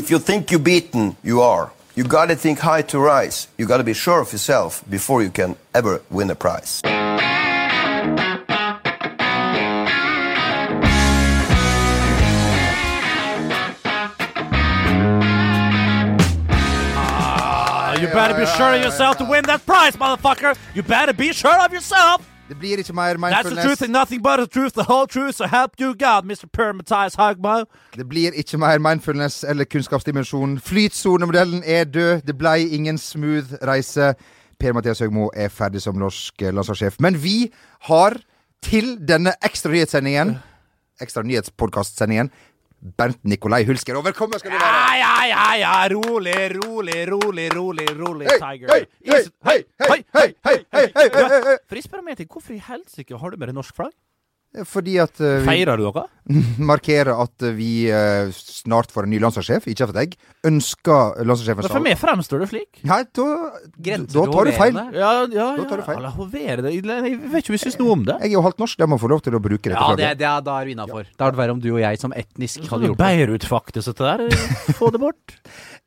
If you think you're beaten, you are. You gotta think high to rise. You gotta be sure of yourself before you can ever win a prize. Ah, you better be sure of yourself to win that prize, motherfucker! You better be sure of yourself! Det blir ikke mer That's the truth and nothing but the truth, the whole truth, so help you God, Mr. Permatize Hagmo. Det blir ikke mer mindfulness eller kunnskapsdimensjon. Flytsonemodellen er død. Det blei ingen smooth reise. Per-Mathias Høgmo er ferdig som norsk landslagssjef. Men vi har til denne ekstra nyhetssendingen, ekstra nyhetspodkastsendingen, Bernt Nikolai Hulsker. Og velkommen skal du være! Ja, ja, ja, ja, rolig, rolig, rolig, rolig, rolig, Hei, Tiger. hei, hei, hei, hei, hei, hei, hei, hei, hei, hei, hei. For jeg spør hei, til, hvorfor i hei, har du med hei, norsk flagg? Fordi at uh, vi Feirer du noe? markerer at eh, vi uh, snart får en ny landslagssjef. Ikke for deg. ønsker landslagssjefen For meg fremstår det slik. Nei, da, da til tar du feil. Ja, ja, Da tar du feil. Ja, hovere det. Jeg vet ikke om jeg syns noe om det. Jeg er jo halvt norsk, jeg må få lov til å bruke dette Ja, det, det er, da er vi innafor. Da hadde det vært om du og jeg som etnisk hadde gjort det. Beirut-faktisk, dette der. Få det bort.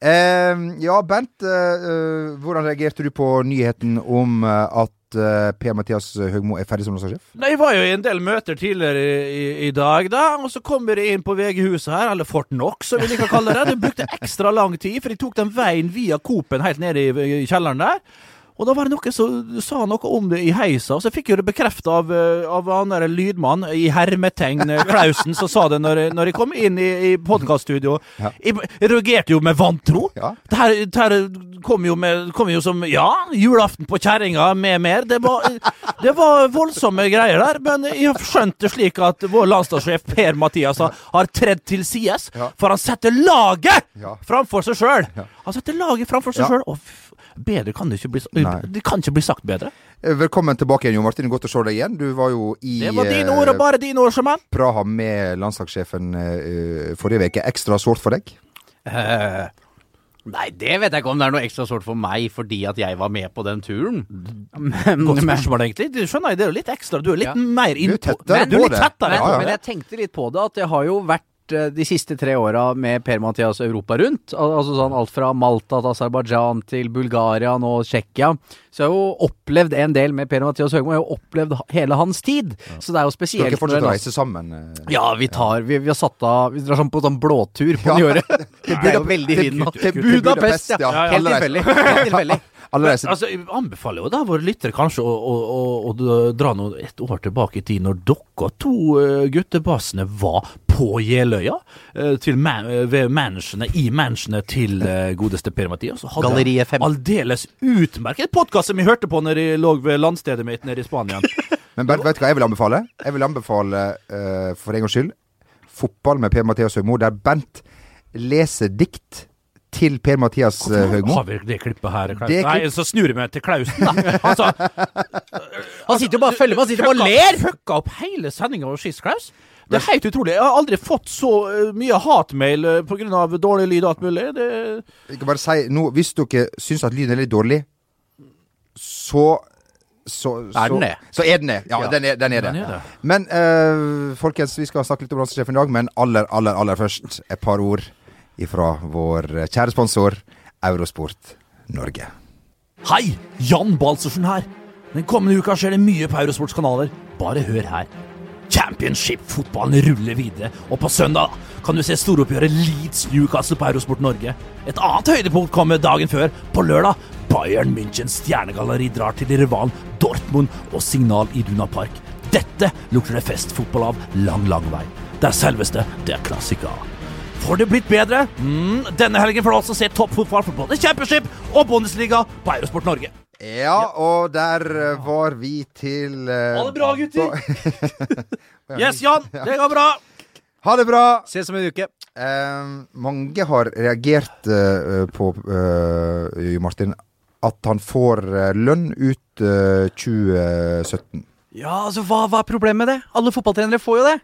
uh, ja, Bent, eh, eh, hvordan reagerte du på nyheten om eh, at eh, Per-Mathias Høgmo er ferdig som landslagssjef? Nei, Jeg var jo i en del møter tidligere i, i, dag, da, og så kommer jeg inn på VG-huset her, eller Fort Knox, som vi liker å kalle det. Du brukte ekstra lang tid, for jeg tok den veien via Coop-en helt ned i, i kjelleren der. Og da var det noen som sa noe om det i heisa, og så fikk jeg det bekrefta av, eh, av han der lydmann i hermetegn, eh, Klausen, som sa det når, når jeg kom inn i, i podkaststudio. Ja. Jeg, jeg reagerte jo med vantro. Ja. Det her, det her kom, jo med, kom jo som Ja, julaften på kjerringa med mer. Det var, det var voldsomme greier der. Men jeg har skjønt det slik at vår landslagssjef Per-Mathias har, har tredd til sides. For han setter laget framfor seg sjøl! Han setter laget framfor seg Ja. sjøl. Bedre kan det ikke bli. Det kan ikke bli sagt bedre. Eh, Velkommen tilbake igjen, Jo Martin. Godt å se deg igjen. Du var jo i Det var dine eh, ord, og bare dine ord, sjømann. mann. Praha med landslagssjefen eh, forrige uke. Ekstra sårt for deg? Uh, nei, det vet jeg ikke om det er noe ekstra sårt for meg fordi at jeg var med på den turen. Men, Godt spørsmål, egentlig. Du skjønner, det er jo litt ekstra. Du er litt Ja. mer Du er innpå. tettere Du er på litt det. tettere Ja, ja. det. men jeg tenkte litt på det, at det har jo vært eh, de siste tre åra med Per-Mathias Europa rundt. Altså sånn alt fra Malta til Aserbajdsjan til Bulgaria nå Tsjekkia. Så jeg har jo opplevd en del med Per-Mathias Høgmo. Jeg har jo opplevd hele hans tid. Så det er jo spesielt dere fortsette å reise sammen? eh? Ja, vi tar Vi, vi har satt av Vi drar sånn på sånn blåtur på Ja. nyåret. Det er jo veldig fint til- Budapest, ja. Ja. Helt tilfeldig. Alle Men, Altså, Jeg anbefaler jo da våre lyttere kanskje å, å, å, å dra noe et år tilbake i tid, når dere to uh, guttebassene var på Jeløya, uh, man, ved mansionet, i mansionet til uh, godeste Per-Mathias. og hadde Galleriet fem. Aldeles utmerket podkast som jeg hørte på når jeg lå ved landstedet mitt nede i Spania. Men Bernt, vet du hva jeg vil anbefale? Jeg vil anbefale, for en gangs skyld, fotball med Per-Mathias Høgmo, der Bent leser dikt til Per-Mathias eh, Høgmo. Har vi det klippet her? Klaus? Klipp... Nei, så snur jeg meg til Klausen, da. Han Han sitter jo bare og følger med, han sitter bare og ler! Fucka opp hele sendinga og skiss Klaus. Det er helt utrolig. Jeg har aldri fått så eh, mye hatmail uh, pga. dårlig lyd og alt mulig. Det, Jeg kan bare si nå, Hvis dere syns at lyden er litt dårlig, så så, Er den det? så er den det. Ja, Ja. Den, er, den er det. Den er det. Men uh, folkens, vi skal snakke litt om landslagssjefen i dag, men aller, aller, aller først et par ord ifra vår kjære sponsor Eurosport Norge. Hei! Jan Balsersen her. Den kommende uka skjer det mye på Eurosports kanaler. Bare hør her. Championship-fotballen ruller videre, og på søndag kan du se storoppgjøret Leeds Newcastle på Eurosport Norge. Et annet høydepunkt kommer dagen før. På lørdag Bayern Münchens stjernegalleri drar til rivalen Dortmund og Signal Iduna Park. Dette lukter det festfotball av lang, lang vei. Det er selveste, det er klassiker. Får det blitt bedre? Mm, denne helgen får du altså se toppfotball for både Championship og Bundesliga på Eurosport Norge. Ja, og der eh, var vi til uh, Ha det bra, gutter! Yes, Jan. Det går bra. Ha det bra! Ses om en uke. Uh, mange har reagert uh, på uh, Martin at han får lønn ut eh, 2017. Ja, altså, hva, hva er problemet med det? Alle fotballtrenere får jo det.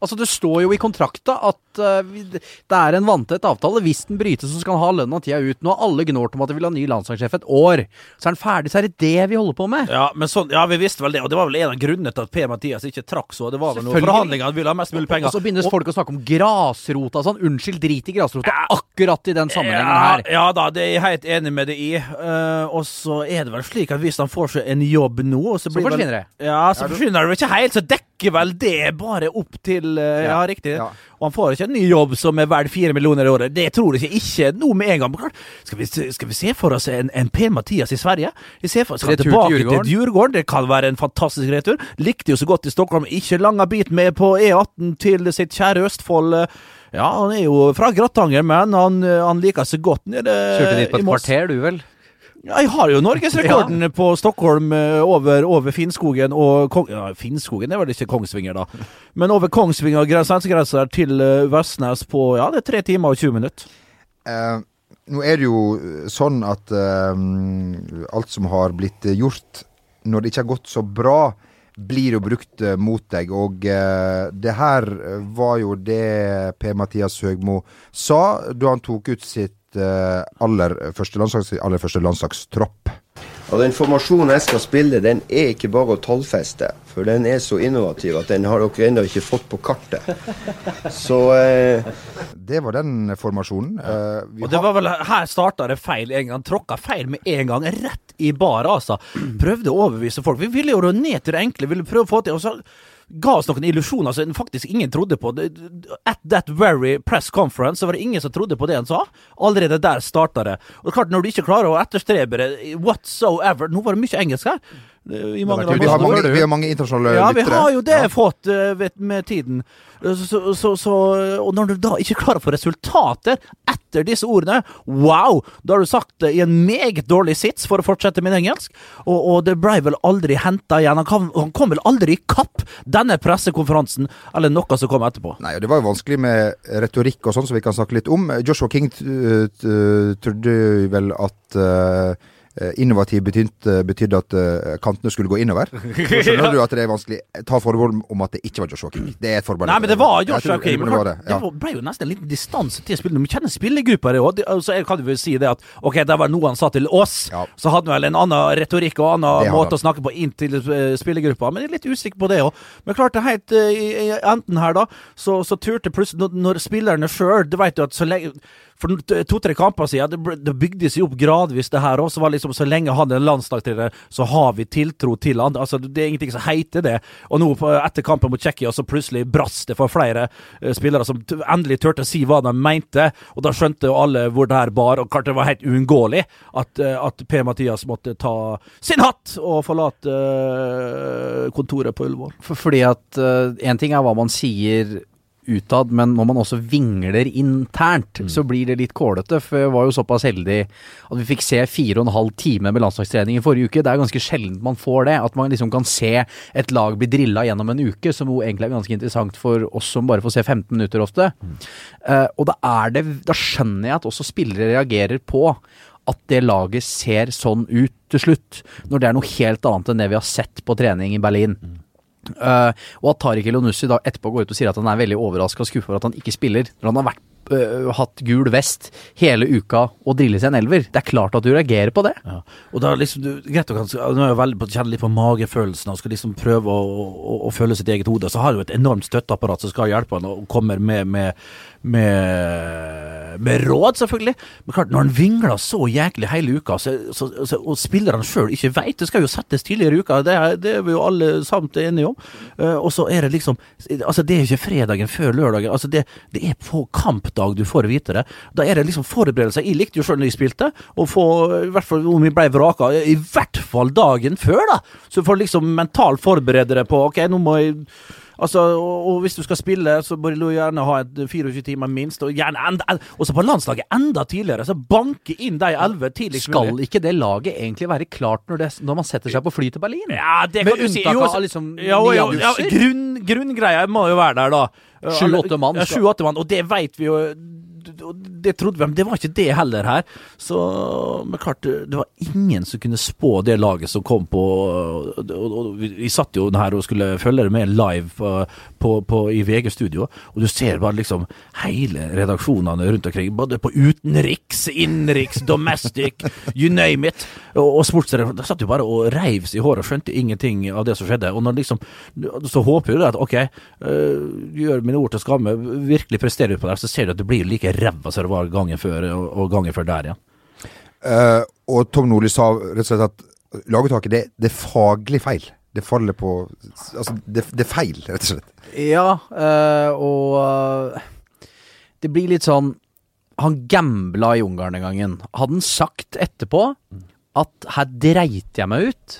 Altså Det står jo i kontrakta at uh, det er en vanntett avtale. Hvis den brytes, så skal han ha lønna tida ut. Nå har alle gnålt om at de vil ha ny landslagssjef et år. Så er han ferdig, så er det det vi holder på med. Ja, men sånn, ja, vi visste vel det, og det var vel en av grunnene til at Per-Mathias ikke trakk så. Det var vel noen forhandlinger, han ville ha mest mulig penger. Og så begynner folk å snakke om grasrota sånn. Unnskyld, drit i grasrota akkurat i den sammenhengen ja, her. Ja da, det er jeg helt enig med deg i. Uh, og så er det vel slik at hvis han får seg en jobb nå Så, Så blir vel- forsvinner det. Ja, så forsvinner det vel ikke helt. Så dekker vel det bare opp til eh, Ja, riktig. Ja. Og han får ikke en ny jobb som er verdt fire millioner i året. Det tror jeg ikke. Ikke nå med en gang. Skal vi, skal vi se for oss en, en Per-Mathias i Sverige? Vi ser for oss Retur til tilbake til Djurgården. Djurgården. Det kan være en fantastisk retur. Likte jo så godt i Stockholm. Ikke langa bit med på E18 til sitt kjære Østfold. Ja, han er jo fra Grattanger, men han, han liker seg godt nede Kjørte dit på et kvarter, du vel? Ja, jeg har jo norgesrekorden på Stockholm eh, over, over Finnskogen og Kong... Ja, Finnskogen det er vel ikke Kongsvinger, da. Men over Kongsvinger og svenskegrensa til eh, Vestnes på ja, det er tre timer og 20 minutter. Eh, nå er det jo sånn at eh, alt som har blitt eh, gjort når det ikke har gått så bra, blir jo brukt eh, mot deg. Og eh, det her eh, var jo det Per-Mathias Høgmo sa da han tok ut sitt eh, aller første, landslags, aller første landslagstropp. Og den formasjonen jeg skal spille, den er ikke bare å tallfeste. For den er så innovativ at den har dere ennå ikke fått på kartet. Så eh, Det var den formasjonen. Eh, vi Og det var vel Her starta det feil en gang. Tråkka feil med en gang. Rett i bar, altså. Prøvde å overbevise folk. Vi ville jo ned til det enkle. Ville prøve å få til Og så ga oss noen illusjoner som faktisk ingen trodde på. At that very press conference så var det ingen som trodde på det han sa. Allerede der starta det. Og klart, når du ikke klarer å etterstrebe det whatsoever Nå var det mye engelsk her. Vi, har mange, vi har mange internasjonale Ja, vi har jo det Ja. fått eh, vet, med tiden. Så, så, så, så, og når du da ikke klarer å få resultater etter disse ordene, wow! Da har du sagt det i en meget dårlig sits, for å fortsette med engelsk. Og, og det blei vel aldri henta igjen. Han, kom, han kom vel aldri i kapp denne pressekonferansen, eller noe som kom etterpå. Nei, og Det var jo vanskelig med retorikk og sånn, som vi kan snakke litt om. Joshua King trodde vel at eh, innovativ betydde, betydde at eh, kantene skulle gå innover. Så skjønner du at det er vanskelig. Ta forbehold om at det ikke var Joshua King. Det er et forbehold. Nei, men det var Joshua King. Det det, ja. det ble jo nesten en liten distanse til spillet. Vi kjenner spillergruppa her òg. Så jeg kan vel si det at ok, det var noe han sa til oss. Ja. Så hadde han vel en annen retorikk og annen måte å snakke på inn til eh, spillergruppa. Men jeg er litt usikker på det òg. Men klart det helt eh, i enden her, da, så, så turte plutselig når, når spillerne sjøl Du vet jo at så lenge for to-tre kamper siden, det, det bygde seg opp gradvis, det her òg. Så var liksom, så lenge han er en landslagstrener, så har vi tiltro til han. Altså, det er ingenting som heter det. Og nå, etter kampen mot Tsjekkia, så plutselig brast det for flere eh, spillere som endelig turte å si hva de mente. Og da skjønte jo alle hvor det her bar, og klart det var helt uunngåelig at, eh, at Per-Mathias måtte ta sin hatt og forlate eh, kontoret på Ullevål. For, fordi at én ting er hva man sier utad, men når man også vingler internt, så blir det litt kålete. For jeg var jo såpass heldig at vi fikk se fire og en halv time med landslagstrening i forrige uke. Det er ganske sjelden man får det. At man liksom kan se et lag bli drilla gjennom en uke, som jo egentlig er ganske interessant for oss som bare får se 15 minutter ofte. Eh, og da det Da skjønner jeg at også spillere reagerer på at det laget ser sånn ut til slutt, når det er noe helt annet enn det vi har sett på trening i Berlin. Eh, og at Tariq Elionussi da etterpå går ut og sier at han er veldig overraska og skuffa over at han ikke spiller, når han har vært, uh, hatt gul vest hele uka og drillet seg en elver. Det er klart at du reagerer på det. Ja. Og da liksom, du, greit, Nå er veldig kjenner litt på magefølelsen og skal liksom prøve å, å, å føle sitt eget hode. Så har du et enormt støtteapparat som skal hjelpe han og kommer med, med, med, med råd, selvfølgelig. Men klart, når han vingler så jæklig hele uka, så, så, så, og spillerne sjøl ikke veit Det skal jo settes tidligere i uka, det er, det er vi jo alle samt enige om. Uh, og så er det liksom Altså, det er ikke fredagen før lørdagen. Altså, det, det er på kampdag du får vite det. Da er det liksom forberedelser. Jeg likte jo sjøl når jeg spilte, å få i hvert fall om vi ble vraka, i hvert fall dagen før, da. Så får liksom mentalt forberede deg på ok, nå må jeg Altså, og, og hvis du skal spille, så bør du gjerne ha et 24 timer minst, og gjerne enda, også på landslaget enda tidligere. Så banke inn de elleve tidligst Skal ikke det laget egentlig være klart når, det, når man setter seg på fly til Berlin? Ja, det Med kan du si. Jo, av liksom ja, ja, ja, grunn, Grunngreia må jo være der, da. Sju-åtte mann Ja, sju-åtte mann, og det veit vi jo det trodde vi, men det var ikke det heller her. Så men klart, det var ingen som kunne spå det laget som kom på og, og, og vi, satt jo her og skulle følge det med live på, på, på, i VG-studio, og du ser bare liksom hele redaksjonene rundt omkring, både på utenriks, innenriks, domestic, you name it, og, og sportsredaksjonen. Da satt jo bare og reiv seg i håret og skjønte ingenting av det som skjedde. Og når liksom, så håper du at ok, øh, gjør mine ord til skamme, virkelig presterer du på det, så ser du at du blir like ræva som det var gangen før, og, og gangen før der igjen. Uh, og Tom Nordli sa rett og slett at laguttaket det, det er faglig feil. Det faller på Altså, det, det er feil, rett og slett. Ja, øh, og øh, det blir litt sånn Han gambla i Ungarn den gangen. Hadde han sagt etterpå at her dreit jeg meg ut,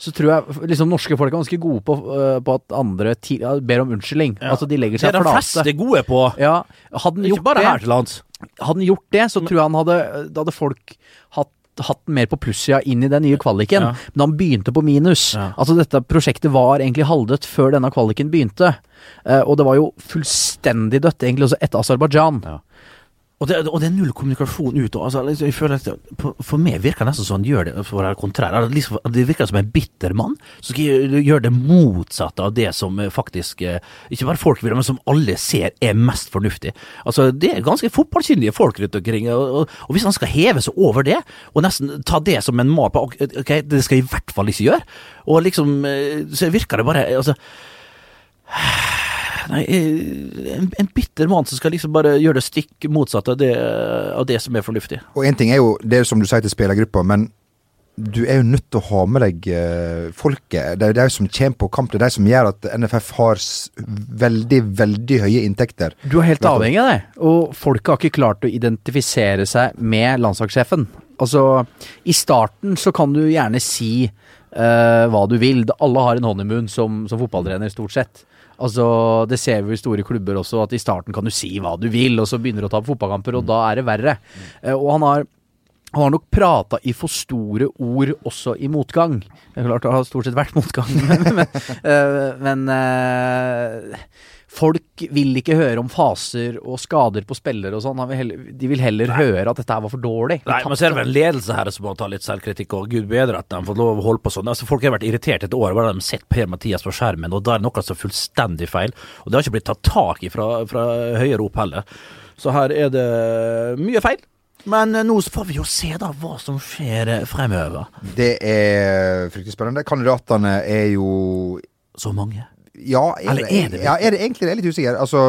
så tror jeg liksom norske folk er ganske gode på, øh, på at andre ti, ja, ber om unnskyldning. Ja. Altså de legger Det er seg de flate. fleste gode på. Ja, hadde han gjort bare det, her til lands. hadde han gjort det, så tror jeg han hadde Da hadde folk hatt hatt mer på plussida inn i den nye kvaliken. Ja. Men han begynte på minus. Ja. Altså Dette prosjektet var egentlig halvdødt før denne kvaliken begynte. Eh, og det var jo fullstendig dødt egentlig også etter Aserbajdsjan. Og det, og det er null kommunikasjon ut. Altså, liksom, jeg føler at For meg virker det nesten som han gjør det for å være kontrær. Altså, Liksom, det virker som en bitter mann som skal gjøre- det motsatte av det som eh, faktisk eh, Ikke bare folk vil, men som alle ser er mest fornuftig. Altså, Det er ganske fotballkyndige folk rundt omkring. Og, og hvis han skal heve seg over det, og nesten ta det som en mal på Ok, det skal jeg i hvert fall ikke gjøre. Og liksom eh, Så virker det bare altså Nei, eh, en, en bitter mann som skal liksom bare gjøre det stikk motsatt av det, av det som er fornuftig. Og én ting er jo det som du sier til spillergruppa, men du er jo nødt til å ha med deg eh, folket. Det er de som kommer på kamp. Det er de som gjør at NFF har s veldig, veldig høye inntekter. Du er helt avhengig av det. Og folket har ikke klart å identifisere seg med landslagssjefen. Altså, i starten så kan du gjerne si uh, hva du vil. Alle har en munnen som, som fotballtrener, stort sett. Altså, Det ser vi i store klubber også, at i starten kan du si hva du vil, og så begynner du å ta fotballkamper, og da er det verre. Eh, og han har han har nok prata i for store ord også i motgang. Det er klart det har stort sett vært motgang, men, men, eh, men eh, Folk vil ikke høre om faser og skader på spillere og sånn. De vil heller høre at dette her var for dårlig. Nei, men så er det vel en ledelse her som må ta litt selvkritikk, og gud bedre at de har fått lov å holde på sånn. Altså, folk har vært irritert et år, bare de har sett Per-Mathias på skjermen, og da er det noe som er fullstendig feil. Og det har ikke blitt tatt tak i fra, fra høyere opp heller. Så her er det mye feil. Men eh, nå får vi jo se da hva som skjer eh, fremover. Det er fryktelig spennende. Kandidatene er jo Så mange. Ja, er, Eller er det det? ja, er det egentlig det? Jeg er litt usikker. Altså,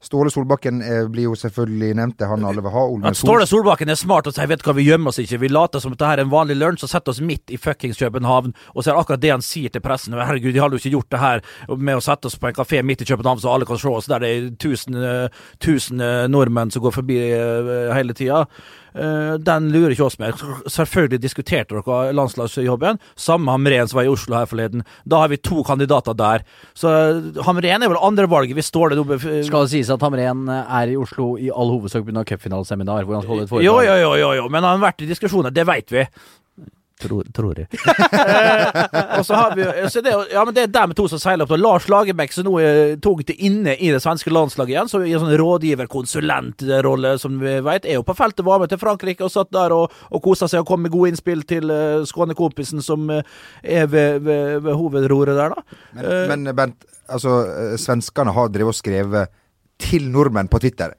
Ståle Solbakken eh, blir jo selvfølgelig nevnt. Det han alle vil ha. At Ståle Solbakken er smart og sier vet du hva, vi gjemmer oss ikke. Vi later som at dette er en vanlig lunsj og setter oss midt i fuckings København og ser akkurat det han sier til pressen. Herregud, de hadde jo ikke gjort det her med å sette oss på en kafé midt i København så alle kan se oss, der det er tusen, eh, tusen eh, nordmenn som går forbi hele tida. Eh, Den lurer ikke oss mer. Selvfølgelig diskuterte dere landslagsjobben. Samme Hamren som var i Oslo her forleden. Da har vi to kandidater der. Så eh, Hamren er vel andrevalget Vi står nå oppe Skal det sies at Hamren er i Oslo i all hovedsak pga. cupfinaleseminar, hvor han skal holde et Jo, foredrag? jo, jo, jo, jo, men han har vært i diskusjoner, det veit vi. Tror, tror jeg. Eh, og så har vi så det, Ja, men det er dem to som seiler opp. Da. Lars Lagerbäck, som nå er tungt inne i det svenske landslaget igjen, så i en sånn rådgiver-konsulentrolle, som vi veit, er jo på feltet, var med til Frankrike og satt der og, og kosa seg og kom med gode innspill til uh, skånekompisen som uh, er ved, ved, ved hovedroret der, da. Eh, Men, men Bent, altså, eh, svenskene har drevet og skrevet til nordmenn på Twitter.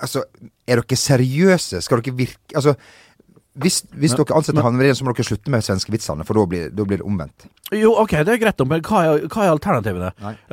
Altså, er dere seriøse? Skal dere virke Altså, hvis, hvis dere ansetter han, så må dere slutte med svenskevitsene, for da blir, da blir det omvendt. Jo, ok, det er greit, men hva er, hva er alternativene?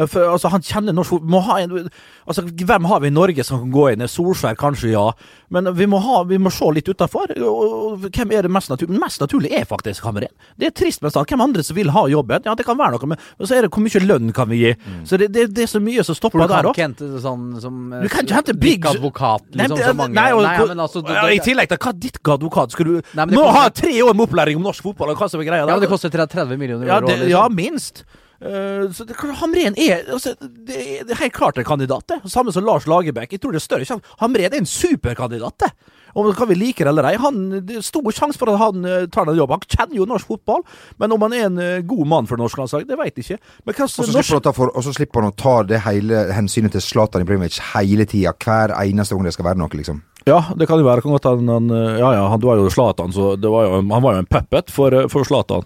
For, altså, han kjenner norsk må ha en, altså, Hvem har vi i Norge som kan gå inn? Solskjær, kanskje, ja. Men vi må, ha, vi må se litt utafor. Hvem er det mest naturlig? Mest naturlig er faktisk Hamren. Det er trist, men hvem andre som vil ha jobben? Ja, det kan være noe, men men så er det hvor mye lønn kan vi gi? Så det, det, det er så mye som stopper du kan der òg. ikke hente sånn som eh, Du kan ikke hente big- advokat, liksom, Nei, nei, og- Nei, men altså du, ja, I tillegg til hva ditt advokat skal du Nei, Må koster- ha tre år med opplæring om norsk fotball, og hva som er greia Ja, men det koster 30 millioner Ja, euro. det, liksom. ja minst. Uh, så det, Hamren er, altså, det, er- det er helt klart en kandidat. det. Samme som Lars Lagerbäck. Jeg tror det er større sjanse. Hamren er en superkandidat. det. Om kan vi like det eller ei. Han, det er stor sjanse for at han uh, tar den jobben. Han kjenner jo norsk fotball, men om han er en uh, god mann for norsk landslag, det vet jeg ikke. Men hva Og så norsk... slipper han å ta det hele hensynet til Zlatan Ibrahimovic hele tida. Hver eneste gang det skal være noe, liksom. Ja, det kan jo være. Kan godt han, han, eh, ja, ja, han var jo Zlatan, så var jo, han var jo en puppet for, eh, for Zlatan.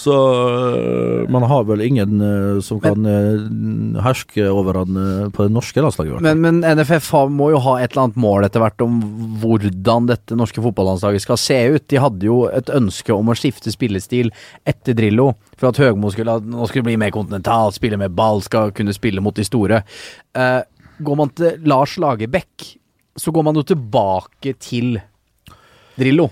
Så øh, man har vel ingen som kan øh, herske over han på det norske landslaget. Men, men NFF må jo ha et eller annet mål etter hvert om hvordan dette norske fotballandslaget skal se ut. De hadde jo et ønske om å skifte spillestil etter Drillo. For at Høgmo skulle, nå skulle bli mer kontinental, spille med ball, skal kunne spille mot de store. Eh, går man til Lars Lagerbäck, så går man jo tilbake til Drillo.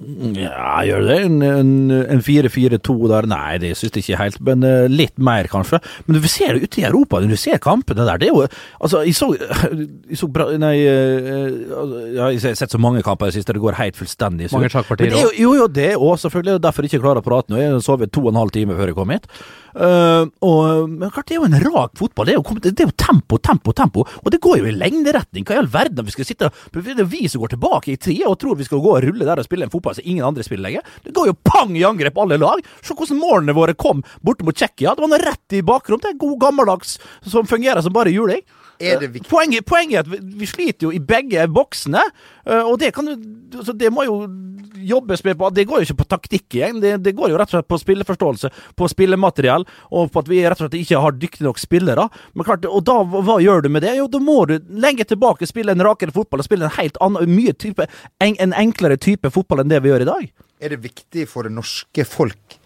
Ja, gjør det en, en, en 4-4-2 der? Nei, det syns jeg ikke helt, men uh, litt mer, kanskje. Men du ser det ute i Europa, når du ser kampene der, det er jo Altså, jeg så, jeg så bra Nei, øh, ja, jeg har sett så mange kamper i det siste, det går helt fullstendig så. Mange sjakkpartier òg. jo, jo, det òg, selvfølgelig. Det er Derfor jeg ikke klarer å prate nå. Jeg sov to og en halv time før jeg kom hit. Uh, og, men klart, det er jo en rak fotball. Det er jo, det er jo tempo, tempo, tempo. Og det går jo i lengderetning. Hva i all verden vi skal sitte Det er vi som går tilbake i tida og tror vi skal gå og rulle der og spille en fotball som ingen andre spiller lenger. Det går jo pang i angrep alle lag. Se hvordan målene våre kom borte mot Tsjekkia. Det var noe rett i bakrom. Det er god gammeldags som fungerer som bare juling. Er det viktig? Poenget, poenget er at vi, sliter jo i begge boksene, øh, og det kan jo Så Det må jo jobbes med på Det går jo ikke på taktikk igjen, det, det går jo rett og slett på spilleforståelse, på spillemateriell, og på at vi rett og slett ikke har dyktige nok spillere. Men klart, Og da, hva gjør du med det? Jo, da må du lenge tilbake spille en rakere fotball og spille en helt annen, mye type, en, en enklere type fotball enn det vi gjør i dag. Er det viktig for det norske folk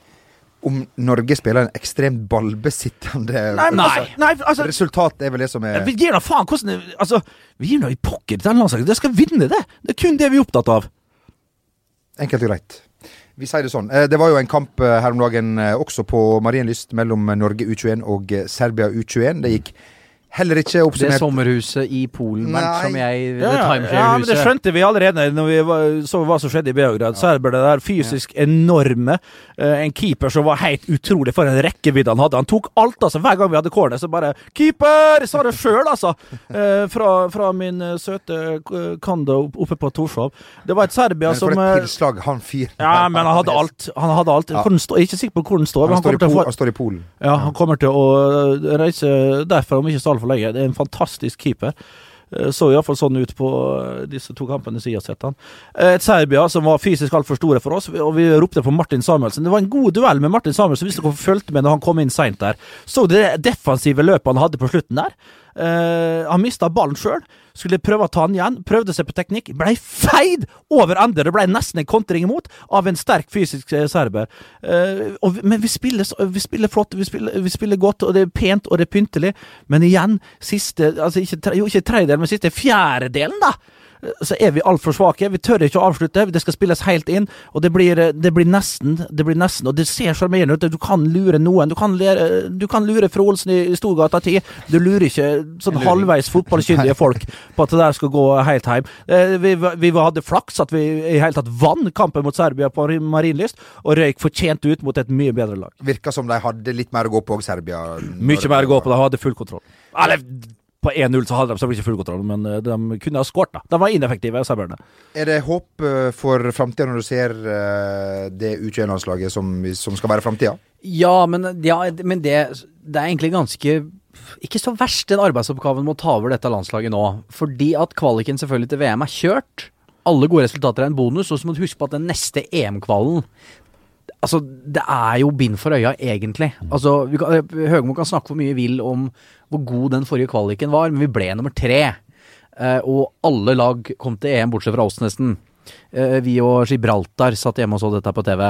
om Norge spiller en ekstremt ballbesittende Nei, nei, altså, nei, altså Resultatet er vel det som er Vi gir da faen hvordan Altså, vi gir nå i pokker til landslaget. Det skal vinne det! Det er kun det vi er opptatt av. Enkelt og greit. Vi sier det sånn. Eh, Det var jo en kamp eh, her om dagen eh, også på Marienlyst mellom Norge U21 og Serbia U21. Det gikk heller ikke oppsummert. Det sommerhuset i Polen, Bernt, som jeg Ja, Det ja, ja, men det skjønte vi allerede når vi var, så hva som skjedde i Beograd. Serberne der fysisk enorme. Eh, en keeper som var helt utrolig for en rekkevidde han hadde. Han tok alt, altså. Hver gang vi hadde corner, så bare 'Keeper!' sa det sjøl, altså. Eh, fra, fra min eh, søte Kando oppe på Torshov. Det var et Serbia Men som for et tilslag han fyren Ja, men han hadde alt. Han hadde alt. Ja. Jeg er ikke sikker på hvor den står. men Han, Han står i kommer til å få han står i Polen. ja, han kommer til å reise derfra om ikke så altfor lenge. Det er en fantastisk keeper. Eh, Så iallfall sånn ut på øh, disse to kampene siden jeg har sett han. Eh, Et Serbia som var fysisk altfor store for oss, og vi ropte på Martin Samuelsen. Det var en god duell med Martin Samuelsen, hvis dere fulgte med når han kom inn seint der. Så dere det defensive løpet han hadde på slutten der? Eh, han mista ballen sjøl. Skulle prøve å ta den igjen. Prøvde seg på teknikk. Blei feid over ende. Det blei nesten en kontring imot av en sterk fysisk eh, serber. Uh, vi- men vi spiller, vi spiller flott, vi spiller, vi spiller godt, og det er pent og det er pyntelig. Men igjen, siste altså ikke, tre- Jo, ikke tredjedelen, men siste fjerdedelen, da! Så er vi altfor svake. Vi tør ikke å avslutte. Det skal spilles helt inn. Og det blir, eh, det blir nesten, det blir nesten Og det ser sjarmerende ut. Du kan lure noen. Du kan, lere, du kan lure Fru Olsen i, i Storgata 10. Du lurer ikke sånn halvveis fotballkyndige folk på at det der skal gå helt hjem. Eh, Vi, vi hadde flaks at vi i hele tatt vant kampen mot Serbia på Marienlyst, og røyk fortjent ut mot et mye bedre lag. Virka som de hadde litt mer å gå på, Serbia. Mye mer å gå på. De hadde full kontroll. Eller på 1-0 så hadde de selvfølgelig ikke full kontroll, men eh, de kunne ha skåret. De var ineffektive, serberne. Er det håp eh, for framtida når du ser eh, det U21-landslaget som, som skal være framtida? Ja, men, ja, men det, det er egentlig ganske ikke så verst, den arbeidsoppgaven med å ta over dette landslaget nå. Fordi at kvaliken selvfølgelig til VM er kjørt. Alle gode resultater er en bonus, og så må du huske på at den neste EM-kvalen Altså, det er jo bind for øya, egentlig. Altså, vi kan, Høgmo kan snakke hvor mye vil om hvor god den forrige kvaliken var, men vi ble nummer tre. Eh, og alle lag kom til EM, bortsett fra oss, nesten. Eh, vi og Gibraltar satt hjemme og så dette på TV.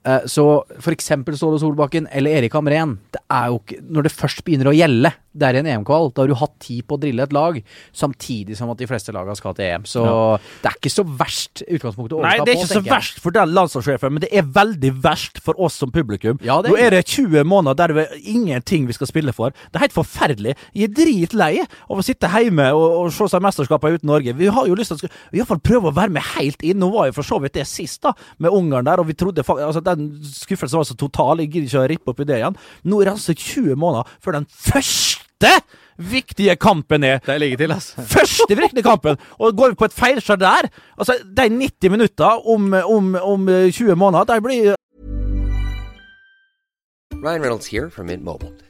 Eh, så for eksempel Ståle Solbakken eller Erik Hamren. Det er jo ikke Når det først begynner å gjelde, det er i en EM-kval, da har du hatt tid på å drille et lag, samtidig som at de fleste lagene skal til EM. Så det er ikke så verst utgangspunktet å Nei, det er på, ikke så jeg. verst for den landslagssjefen, men det er veldig verst for oss som publikum. Ja, er Nå er det 20 måneder der det er ingenting vi skal spille for. Det er helt forferdelig. Jeg er dritlei av å sitte hjemme og, og se seg mesterskapene uten Norge. Vi har jo lyst til å iallfall prøve å være med helt inn. Nå var jo for så vidt det sist, da, med Ungarn der, og vi trodde faktisk altså Den skuffelsen var så total. Jeg gidder ikke å rippe opp i det igjen. Nå er det altså 20 måneder før den første viktige kampen er. Det ligger til, altså. Første viktige kampen! Og går vi på et feilskjær der Altså, de 90 minutter om, om, om 20 måneder, de blir Ryan Reynolds her fra Mint Mobile.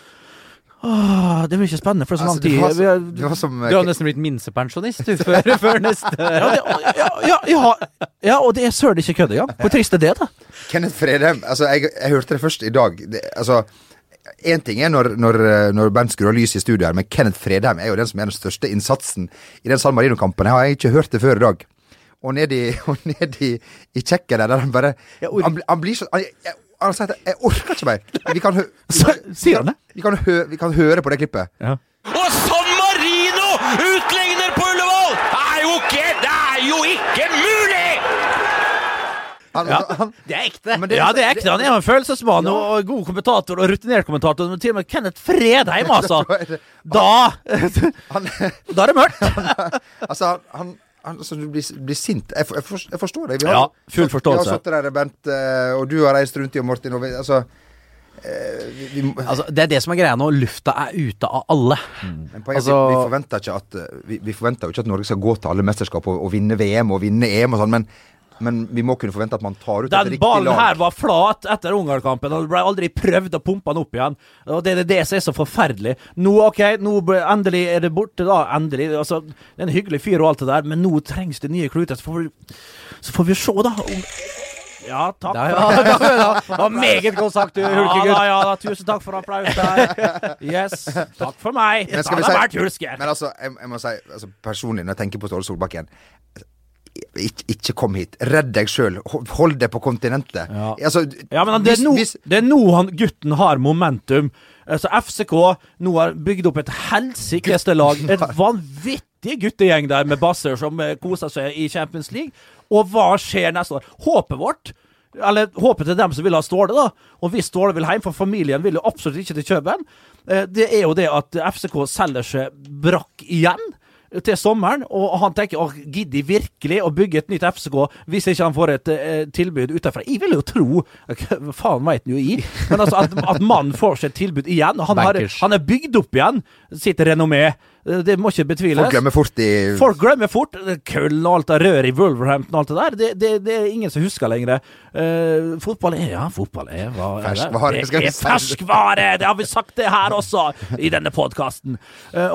Åh, det blir ikke spennende for så lang Altså, det tid. Vi så, du, har som Du har nesten blitt minstepensjonist du, før, før neste ja, det, ja, ja, ja, ja, og det er søren ikke kødd engang. Hvor trist er det, da? Kenneth Fredheim altså jeg, jeg hørte det først i dag. Det, altså Én ting er når, når, eh, når band skrur av lyset i studio her, men Kenneth Fredheim er jo den som er den største innsatsen i den San Marino-kampen. Jeg har ikke hørt det før i dag. Og ned i, og ned i, i der, der han bare han, blir- han blir så han, han sier at 'jeg orker ikke mer'. Vi kan, hø, Så- sier? Vi kan, hø, vi kan høre på det klippet. Og San Marino utligner på Ullevål! Det er jo ikke, det er jo ikke mulig! Han, han, Det er ekte! det- Ja, det er ekte. Han er en følelsesmann og og god kommentator og rutinert kommentator. Men til og med Kenneth Fredheim, altså. Da han, Da er det mørkt. Altså, han altså, du blir, blir sint. Jeg, for, jeg, forstår, deg. Vi Ja, full forståelse. Vi har sittet der, Bent, eh, og du har reist rundt i og Martin. Og vi, altså, eh, vi, vi, Altså, det er det som er greia nå. Lufta er ute av alle. poenget, altså- vi, forventer ikke at, eh, vi, vi forventer jo ikke at Norge skal gå til alle mesterskap og, og vinne VM og vinne EM og sånn, men, men vi må kunne forvente at man tar ut et riktig lag. Den ballen her var flat etter Ungarn-kampen, og det ble aldri prøvd å pumpe den opp igjen. Og Det er det som er så forferdelig. Nå ok, nå endelig er det borte, da. Endelig. altså, Det er en hyggelig fyr og alt det der, men nå trengs det nye kluter. Så får vi, så får vi se, da. om- Ja, takk. Da, ja, ja, ja. Det var meget godt sagt, du hulkegutt. Ja, ja da, tusen takk for applaus der. Yes. Takk for meg. Men skal vi si- Men altså, jeg, jeg må si altså, personlig, når jeg tenker på Ståle Solbakken ikke, ikke kom hit. Redd deg sjøl. Hold deg på kontinentet. Ja. Altså, Ja, men det er nå, hvis- han, gutten har momentum. Altså FCK nå har bygd opp et helsikes lag. Et vanvittig guttegjeng der med basser som eh, koser seg i Champions League. Og hva skjer neste år? Håpet vårt eller håpet til dem som vil ha Ståle, da. Og hvis Ståle vil hjem, for familien vil jo absolutt ikke til Kjøben, eh, det er jo det at FCK selger seg brakk igjen til sommeren, og han tenker å, gidder virkelig å bygge et nytt FCK hvis ikke han får et eh, tilbud utenfra? Jeg vil jo tro faen veit han jo i? Men altså, at, at mannen får seg et tilbud igjen. Han, har, han er bygd opp igjen sitt renommé. Eh, Det må ikke betviles. Folk glemmer fort i Folk glemmer fort Kull og alt det røret i Wolverhampton og alt det der. Det, det, det er ingen som husker lenger. Uh, fotball er Ja, fotball er hva er det? Ferskvare, Det er ferskvare! Det har vi sagt det her også, i denne podkasten.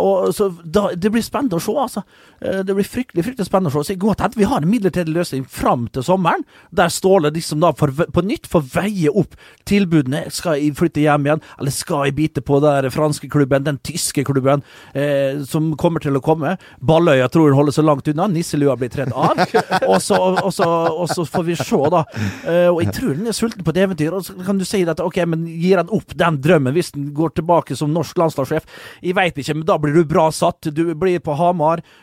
og så da, Det blir spennende å se altså. Eh, Det blir fryktelig fryktelig spennende å se. Så godt vi har en midlertidig løsning fram til sommeren, der Ståle liksom da for, på nytt får veie opp tilbudene. Skal jeg flytte hjem igjen, eller skal jeg bite på den franske klubben, den tyske klubben, eh, som kommer til å komme? Balløya tror hun holder så langt unna, nisselua blir tredd av. og, så, og, så, og så får vi se, da. Eh, og jeg tror den er sulten på et eventyr. Og så kan du si at ok, men gir han opp den drømmen hvis han går tilbake som norsk landslagssjef? Jeg veit ikke, men da blir du bra satt. Du blir på Hamar,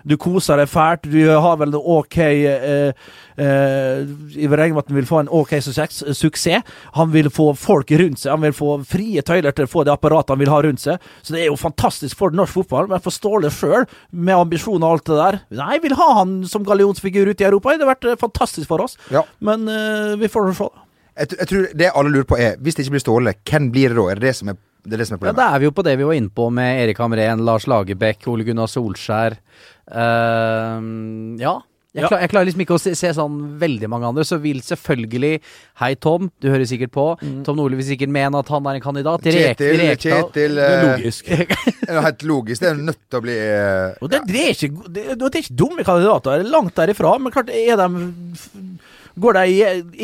du koser deg fælt, du har vel en ok eh, eh, Jeg vil med at han vil få en ok suksess, suksess. Han vil få folk rundt seg, han vil få frie tøyler til å få det apparatet han vil ha rundt seg. Så det er jo fantastisk for norsk fotball. Men for Ståle sjøl, med ambisjoner og alt det der Nei, vil ha han som gallionsfigur ute i Europa. Det hadde vært eh, fantastisk for oss. Ja. Men eh, vi får se. Jeg, jeg tror det alle lurer på er, hvis det ikke blir Ståle, hvem blir det da? Er det det som er, det er, det som er problemet. Ja? Da er vi jo på det vi var inne på med Erik Hamren, Lars Lagerbäck, Ole Gunnar Solskjær. Uh, ja. Jeg, Ja. klar, jeg klarer liksom ikke å se, se sånn veldig mange andre. Så vil selvfølgelig Hei, Tom, du hører sikkert på. Tom Nordli vil sikkert mene at han er en kandidat. Kjetil, Rek, Kjetil Det er eh, logisk. Det er helt logisk. Det er nødt til å bli uh, Og det, det, er ikke, det, det er ikke dumme kandidater, det er langt derifra. Men klart, er de Går de i,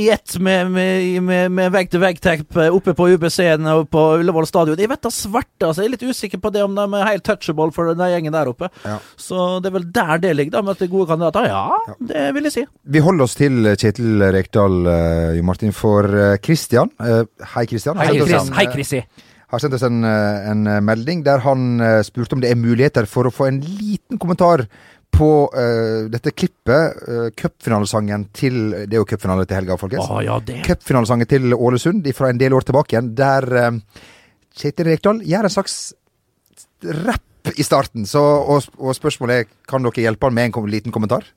i ett med, med, med, med vegg-til-vegg-tepp oppe på UBC-en og på Ullevål stadion? Jeg vet da svarte, altså. Jeg er litt usikker på det om de er helt touchable for den gjengen der oppe. Ja. Så det er vel der det ligger, da, med at det er gode kandidater. Ja, det vil jeg si. Vi holder oss til Kjetil Rekdal, eh, Jo Martin, for Kristian. Eh, hei, Kristian. Hei, en, Hei, eh, Har sendt oss en, eh, en eh, melding der han eh, spurte om det er muligheter for å få en liten kommentar på uh, dette klippet, uh, cupfinalesangen til Det er jo cupfinale til helga, folkens. Ah, ja. Cupfinalesangen til Ålesund fra en del år tilbake igjen, der uh, Kjetil Rekdal gjør en slags rapp i starten. Så, og, og spørsmålet er kan dere hjelpe han med en kom, liten kommentar?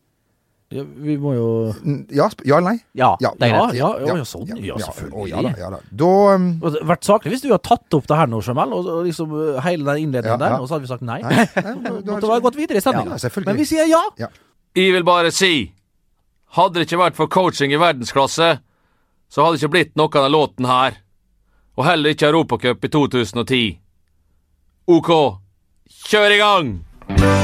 Ja, vi må jo Ja, ja eller nei? Ja, Ja, det er Ja, greit. ja, ja, ja, sånn. Ja, selvfølgelig. ja da, ja da. Da um, vært saklig hvis du hadde tatt opp det her nå, Jamal, og, og liksom uh, hele den innledningen Ja, ja. der, og så hadde vi sagt nei. Nei, nei, da- da- hadde ha gått videre i sendinga. Ja. Men vi sier ja. Jeg vil bare si, hadde det ikke vært for coaching i verdensklasse, så hadde det ikke blitt noe av denne låten her. Og heller ikke Europacup i 2010. OK, kjør i gang!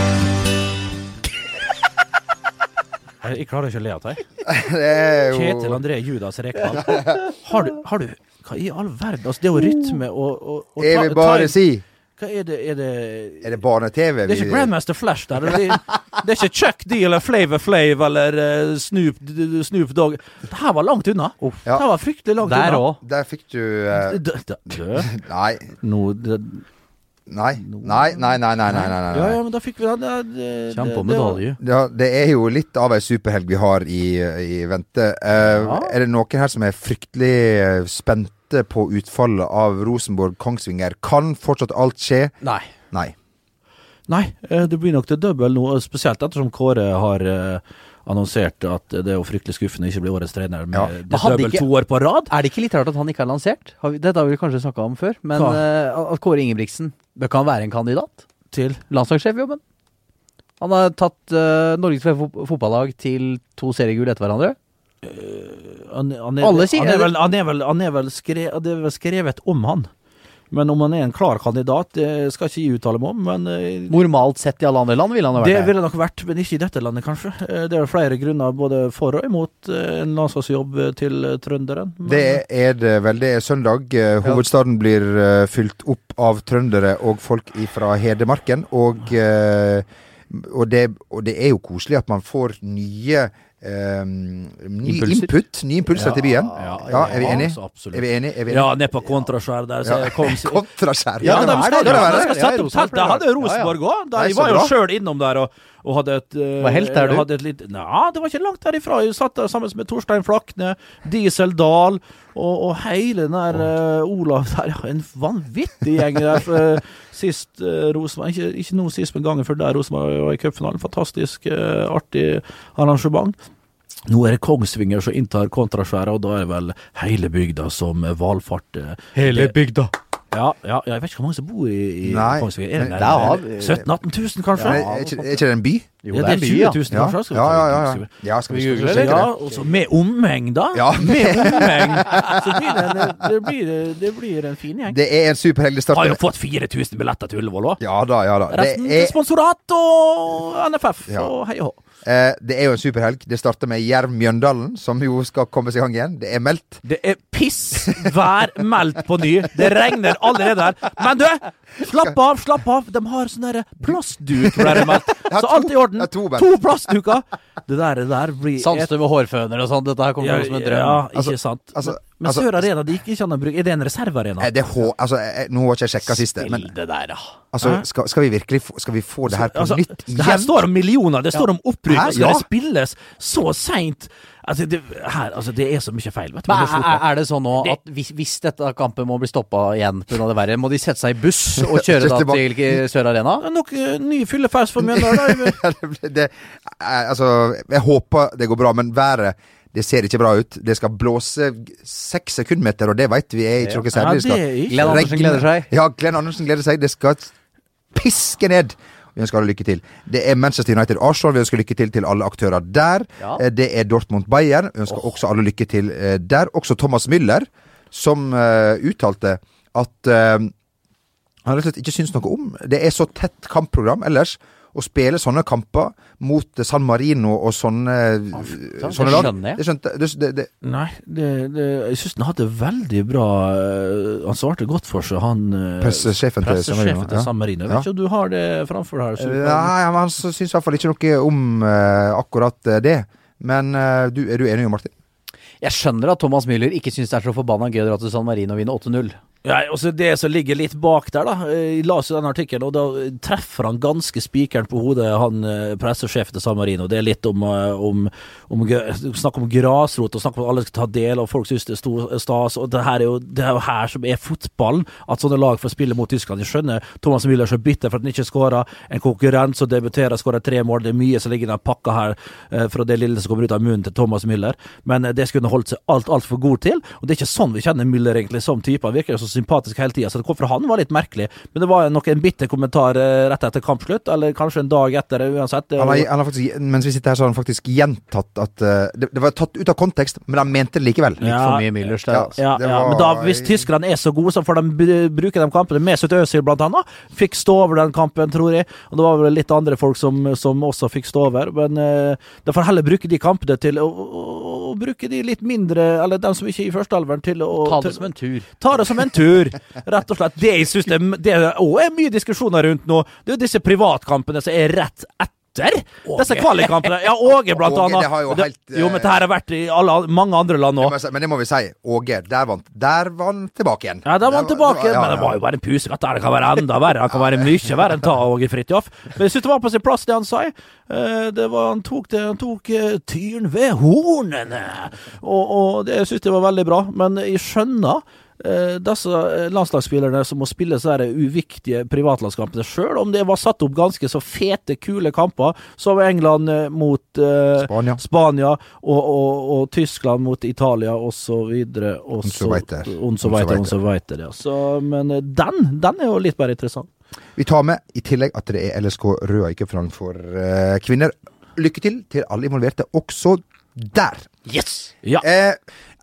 Jeg klarer ikke å le av deg. jo Kjetil André Judas Rekdal. Har du, har du Hva i all verden? Altså, det er jo rytme og, og, og Jeg vil bare si Hva er det Er det, Er det barne-TV? det er ikke Grandmaster Flash der. Det er, det er ikke Chuck D eller Flavor Flav eller eh, Snoop, Snoop Dogg. Det her var langt unna. Ja. Det her var fryktelig langt Der unna. òg. Der fikk du uh... D- d- d- Nei. Nå det- Nei. Nei, nei, nei, nei, nei, nei, Ja, ja, men da fikk vi den. det- Kjem på medalje. Ja, det er jo litt av ei superhelg vi har i, i vente. Uh, Ja. Er det noen her som er fryktelig eh, spente på utfallet av Rosenborg-Kongsvinger? Kan fortsatt alt skje? Nei. Nei. Nei, eh, det blir nok til double nå, spesielt ettersom Kåre har eh, annonsert at det er jo fryktelig skuffende ikke bli årets trener med Ja. ikke- to år på rad. Er det ikke litt rart at han ikke er lansert? Dette har vi kanskje snakka om før. Men eh, at Kåre Ingebrigtsen Bør kan være en kandidat? Til Landslagssjefjobben? Han har tatt uh, Norges fo- fotballag til to seriegull etter hverandre. han, han, er, han, er vel, han er vel, han er vel skre, Det er vel skrevet om han. Men om han er en klar kandidat, det skal ikke jeg uttale meg om. Men eh, Normalt sett i alle andre land ville han ha det vært det. ville nok vært, men ikke i dette landet, kanskje. Eh, Det er flere grunner både for og imot eh, en landslagsjobb til trønderen. Men, Det er det vel. Det er søndag. Hovedstaden blir fylt opp av trøndere og folk fra Hedmarken. Og, og, det, og det er jo koselig at man får nye eh, ny Impulser. input, nye impulser til byen. Ja, Ja, er vi ja, enige? Er vi enige? Er vi enige? Ja, ned på kontraskjær der. Så Ja. kom, Kontraskjær. Ja, det de skal, de skal sette opp telt. Det hadde Rosenborg òg. De var jo sjøl innom der og, og hadde et eh, Var helt der, du? Litt, ja, det var ikke langt derifra. Jeg satt der sammen med Torstein Flakne, Diesel Dahl og, og hele den der uh, Olav der. Ja, en vanvittig gjeng der. For, eh, sist uh, Rosenborg Ikke, ikke nå sist, men gangen før der Rosenborg var i cupfinalen. Fantastisk uh, artig arrangement. Nå er det Kongsvinger som inntar kontraskjæret, og da er det vel hele bygda som valfarter. Hele bygda. Ja, ja, ja, jeg vet ikke hvor mange som bor i, i Nei, Kongsvinger. Er det men der har vi- 17 000-18 000, kanskje? Ja, er, ikke, er ikke det en by? Jo, Ja, det er det er mye, ja. 20 000 Ja, kanskje? Skal vi ja, ja, ja, ja. ja skal vi google det? Ja, og så med omheng, da. Ja. Med omheng. Så blir det, en, det, blir, det blir en fin gjeng. Det er en superhelg. start. Har jo fått 4000 billetter til Ullevål òg. Ja da, ja da. Det Resten til er, sponsorat og NFF Ja. og hei og hå. Eh, det er jo en superhelg. Det starter med Jerv Mjøndalen, som jo skal komme seg i gang igjen. Det er meldt. Det er pissvær meldt på ny. Det regner allerede her. Men du, slapp av, slapp av. De har sånn derre plastduk, ble det meldt. Så alt alt i orden. to. To plastduker. Det der, det der blir et- med hårføner og sånn. Dette her kommer ja, til å gå som en drøm. ja, ikke Altså, sant. altså- Men altså- Sør Arena det gikk ikke an å bruke Er det en reservearena? Eh, Det H... Altså, jeg, nå har ikke jeg sjekka siste, men det der, ja. altså, skal, skal vi virkelig få, skal vi få det her på Altså, nytt det her står om millioner, det står om opprykk, og skal Ja. det spilles så seint. Altså, det, her, altså, det er så mye feil, vet du. Men er, er det sånn nå at hvis, hvis dette kampet må bli stoppa igjen pga. det verre, må de sette seg i buss og kjøre da til eh, Sør Arena? Nok eh, ny fyllefest for Mjøndalen. eh, altså, jeg håper det går bra, men været det ser ikke bra ut. Det skal blåse seks sekundmeter, og det vet vi er ikke noe særlig. Ikke- Glenn Andersen gleder seg. Ja, Glenn Andersen gleder seg. Det skal piske ned. Vi ønsker alle lykke til. Det er Manchester United Arsenal. Vi ønsker lykke til til alle aktører der. Ja. Eh, Det er Dortmund Bayern. Vi ønsker også alle lykke til eh, der. Også Thomas Müller, som uh, uttalte at uh, han rett og slett ikke syns noe om Det er så tett kampprogram ellers. Å spille sånne kamper mot eh, San Marino og sånne, det sånne lag skjønner jeg. Det skjønte det, det, det, Nei, det, det, jeg syns han hadde veldig bra eh, Han svarte godt for seg, han eh, Pressesjefen til San Marino, til. San Marino. Jeg Ja. vet ikke om du har det framfor her. så Nei, men han syns i hvert fall ikke noe om uh, akkurat eh, det. Men uh, du, er du enig, Martin? Jeg skjønner at Thomas Müller ikke syns det er så forbanna gøy å dra til San Marino og vinne 8-0. Ja, også det som ligger litt bak der, da. Jeg las jo den artikkelen, og da treffer han ganske spikeren på hodet, han eh, pressesjefen til San Marino. Det er litt om, eh, om, om Snakk om grasrot, og snakk om at alle skal ta del, og folk syns det er stas. Og det her er jo det er her som er fotballen, at sånne lag får spille mot Tyskland. Jeg skjønner Thomas Müller er så bitter for at han ikke skåra. En konkurrent som debuterer, skårer tre mål. Det er mye som ligger i den pakka her eh, fra det lille som kommer ut av munnen til Thomas Müller. Men eh, det skulle han holdt seg alt altfor god til. Og det er ikke sånn vi kjenner Müller egentlig som type. Han virker så sympatisk hele tida, så det kom fra han var litt merkelig. Men det var nok en bitter kommentar eh, rett etter kampslutt, eller kanskje en dag etter, uansett. Han har, han har faktisk, mens vi sitter her, så har han faktisk gjentatt at uh, det, det var tatt ut av kontekst, men han mente det likevel. Litt for mye Müllers der, Ja, altså. Ja, ja, var- men da, hvis tyskerne er så gode, så får de bruke de kampene. Mesut Özil blant annet fikk stå over den kampen, tror jeg. Og det var vel litt andre folk som, som også fikk stå over. Men uh, de får heller bruke de kampene til å, å, å bruke de litt mindre, eller de som ikke er i førstealveren, til å Ta det til- som en tur. Ta det som en tur, rett og slett. Det jeg synes det, det også er mye diskusjoner rundt nå, det er jo disse privatkampene som er rett etter. Disse kvalikkampene. Ja, Åge, blant Åge, annet. det har jo Det- helt, jo, men det her har vært i alle, mange andre land òg. Men det må vi si. Åge, der han, der var tilbake igjen. Ja, der Der tilbake, ja, men det var jo bare en pusekatt. Det kan være enda verre. Det kan være mye verre enn ta Åge Fridtjof. Men jeg synes det var på sin plass, det han sa. Eh, Det var, han tok, det, han tok eh, tyren ved hornene. Og, og det syns jeg var veldig bra. Men jeg skjønner disse eh, landslagsspillerne som må spille så her uviktige privatlandskampene sjøl, om det var satt opp ganske så fete, kule kamper, som England eh, mot eh, Spania. Spania og, og, og Tyskland mot Italia osv. Und so weiter, ja. Så, men eh, den, den er jo litt mer interessant. Vi tar med i tillegg at det er LSK Røa cupfinalen for eh, kvinner. Lykke til til alle involverte, også der. Yes! Ja. Eh,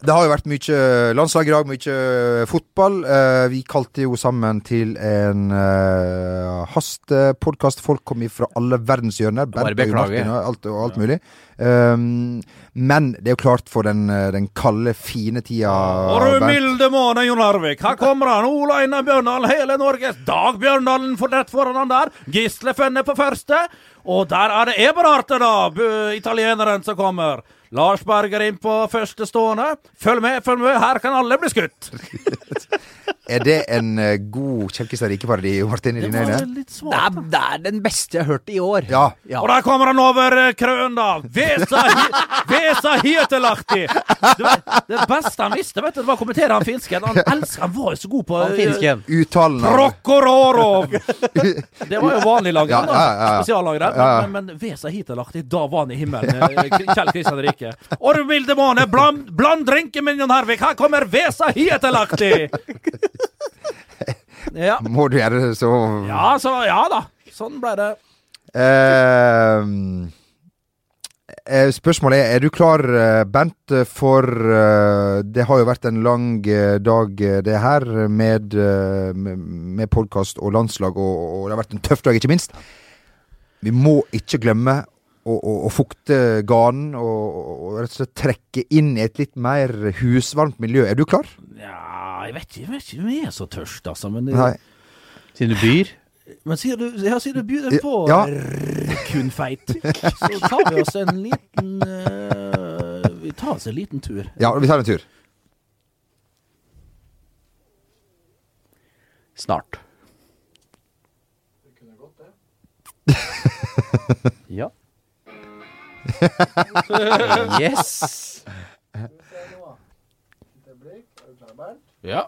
det har jo vært mye landslag i dag, mye fotball. Eh, vi kalte jo sammen til en uh, hastepodkast. Folk kom fra alle verdenshjørner. Bernt og alt, og alt mulig. Um, men det er jo klart for den, eh, den kalde, fine tida Og du milde måne, Jon Arvik. Her kommer han. Ola Einar Bjørndalen, hele Norges Dag Bjørndalen for rett foran han der. Gisle Fenne på første. Og der er det Eberharte, da. Italieneren som kommer. Lars Berger inn på første stående. Følg med, følg med. Her kan alle bli skutt. Er det en eh, god Kjelkestad Rike-parodi, Martin, i dine øyne? Det er, det er den beste jeg har hørt i år. Ja. Og der kommer han over eh, krønen, da. Vesa, hi- Vesa Hietelahti. Det, var- det beste han visste, vet du, det var å kommentere han finsken. Han elsker, han var jo så god på Han finsken. Uttalen av Prokororov! Det var jo vanlig lag Ja, da. ja, ja, ja. Spesiallagret. Ja, ja. Men, men Vesa Hietelahti, da var han i himmelen. eh, Kjell Kristian Rike. Og du milde måne, bland, bland drinken min, Jon Hervik. Her kommer Vesa Hietelahti! Ja. Må du gjøre det så ja, så ja da. Sånn ble det. Eh, eh, spørsmålet er, er du klar, eh, Bent, for eh, Det har jo vært en lang dag, det her, med, med, podkast og landslag, og, og det har vært en tøff dag, ikke minst. Vi må ikke glemme å, å, å fukte ganen og, og rett og slett trekke inn i et litt mer husvarmt miljø. Er du klar? Ja, jeg vet ikke, jeg vet ikke om jeg er så tørst, altså. Men, Nei. Siden du byr? men sier du, ja, sier du begynner på Ja. kunfeit, så tar vi oss en liten uh, Vi tar oss en liten tur. Ja, vi tar en tur. Snart. Det kunne gått, det. ja. yes. Ja.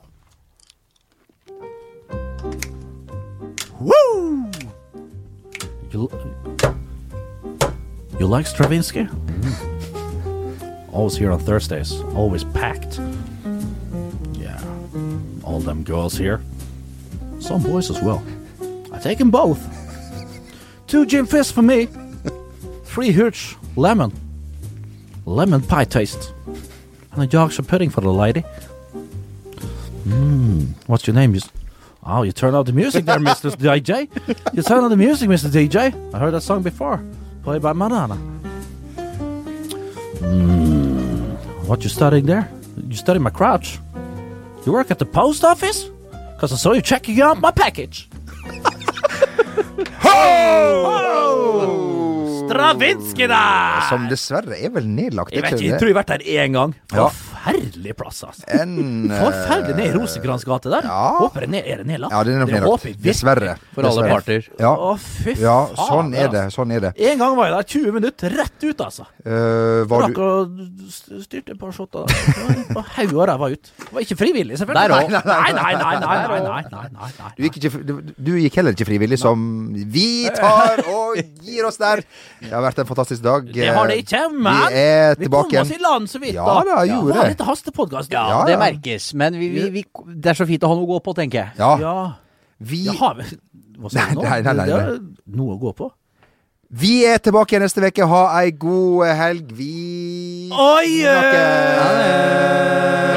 Woo! You, you like Stravinsky? Mm-hmm. Always here on Thursdays. Always packed. Yeah. All them girls here. Some boys as well. I take them both. Two gin fizz for me. Three huge lemon. Lemon pie taste. And a Yorkshire pudding for the lady. Mm, what's your name? You, s- oh, you turn out the music there, Mr. DJ. You turn out the music, Mr. DJ. I heard that song before, played by Madonna. Mm, what you studying there? You studying my crouch? You work at the post office? Cause I saw you checking out my package. Stravinsky, da! Som dessverre er vel nedlagt. Jeg vet ikke ikke, jeg det? tror jeg har vært der én gang. Ja. Forferdelig plass, altså. En, eh, Forferdelig ned i Rosenkrantz gate der. Ja. Håper det er nedlagt? Ja, det er nok nedlagt. Dessverre. For alle parter. Ja. Å, fy faen. ja, sånn er det. altså. Sånn er det. En gang var jeg der 20 minutter rett ut, altså. Uh, var Rakk du styrte et par shotter. Haug og ræva ut. Det var ikke frivillig, selvfølgelig. Der. Nei, nei, nei, nei, nei, nei, nei, nei, nei, du gikk, ikke, du, du gikk heller ikke frivillig, som vi tar og gir oss der. Det har vært en fantastisk dag. Det har det ikke, men Vi er vi tilbake kom oss igjen. i land så vidt. Ja da, gjorde det. Litt hastepodkast. Ja, Ja, det ja. merkes. Men vi, vi, vi, det er så fint å ha noe å gå på, tenker jeg. Ja, Ja. vi, Ja, har Hva sa du nå? Nei, nei, nei, Det er noe å gå på. vi er tilbake igjen neste uke. Ha ei god helg. Vi Oi! snakkes!